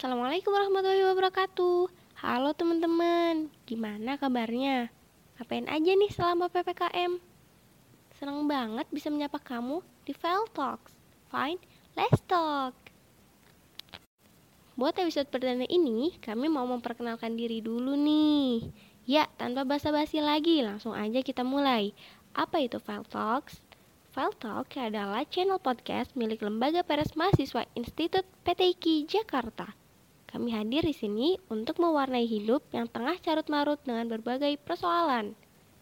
Assalamualaikum warahmatullahi wabarakatuh Halo teman-teman, gimana kabarnya? Ngapain aja nih selama PPKM? Senang banget bisa menyapa kamu di File Talks Fine, let's talk Buat episode perdana ini, kami mau memperkenalkan diri dulu nih Ya, tanpa basa-basi lagi, langsung aja kita mulai Apa itu File Talks? File Talk adalah channel podcast milik Lembaga Peres Mahasiswa Institut PTIK Jakarta. Kami hadir di sini untuk mewarnai hidup yang tengah carut-marut dengan berbagai persoalan,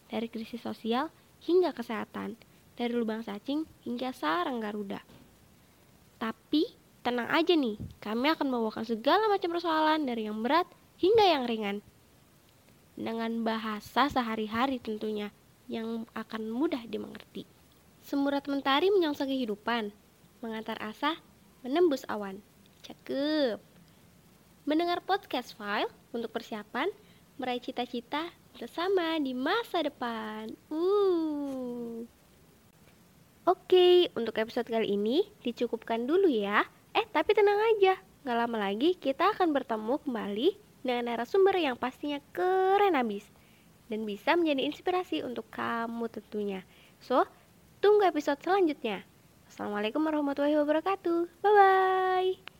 dari krisis sosial hingga kesehatan, dari lubang cacing hingga sarang garuda. Tapi tenang aja nih, kami akan membawakan segala macam persoalan dari yang berat hingga yang ringan. Dengan bahasa sehari-hari tentunya, yang akan mudah dimengerti. Semurat mentari menyongsong kehidupan, mengantar asa, menembus awan. Cakep. Mendengar podcast file untuk persiapan meraih cita-cita bersama di masa depan. Uh. Oke, untuk episode kali ini dicukupkan dulu ya. Eh, tapi tenang aja, nggak lama lagi kita akan bertemu kembali dengan narasumber yang pastinya keren abis dan bisa menjadi inspirasi untuk kamu tentunya. So, Tunggu episode selanjutnya. Assalamualaikum warahmatullahi wabarakatuh. Bye bye.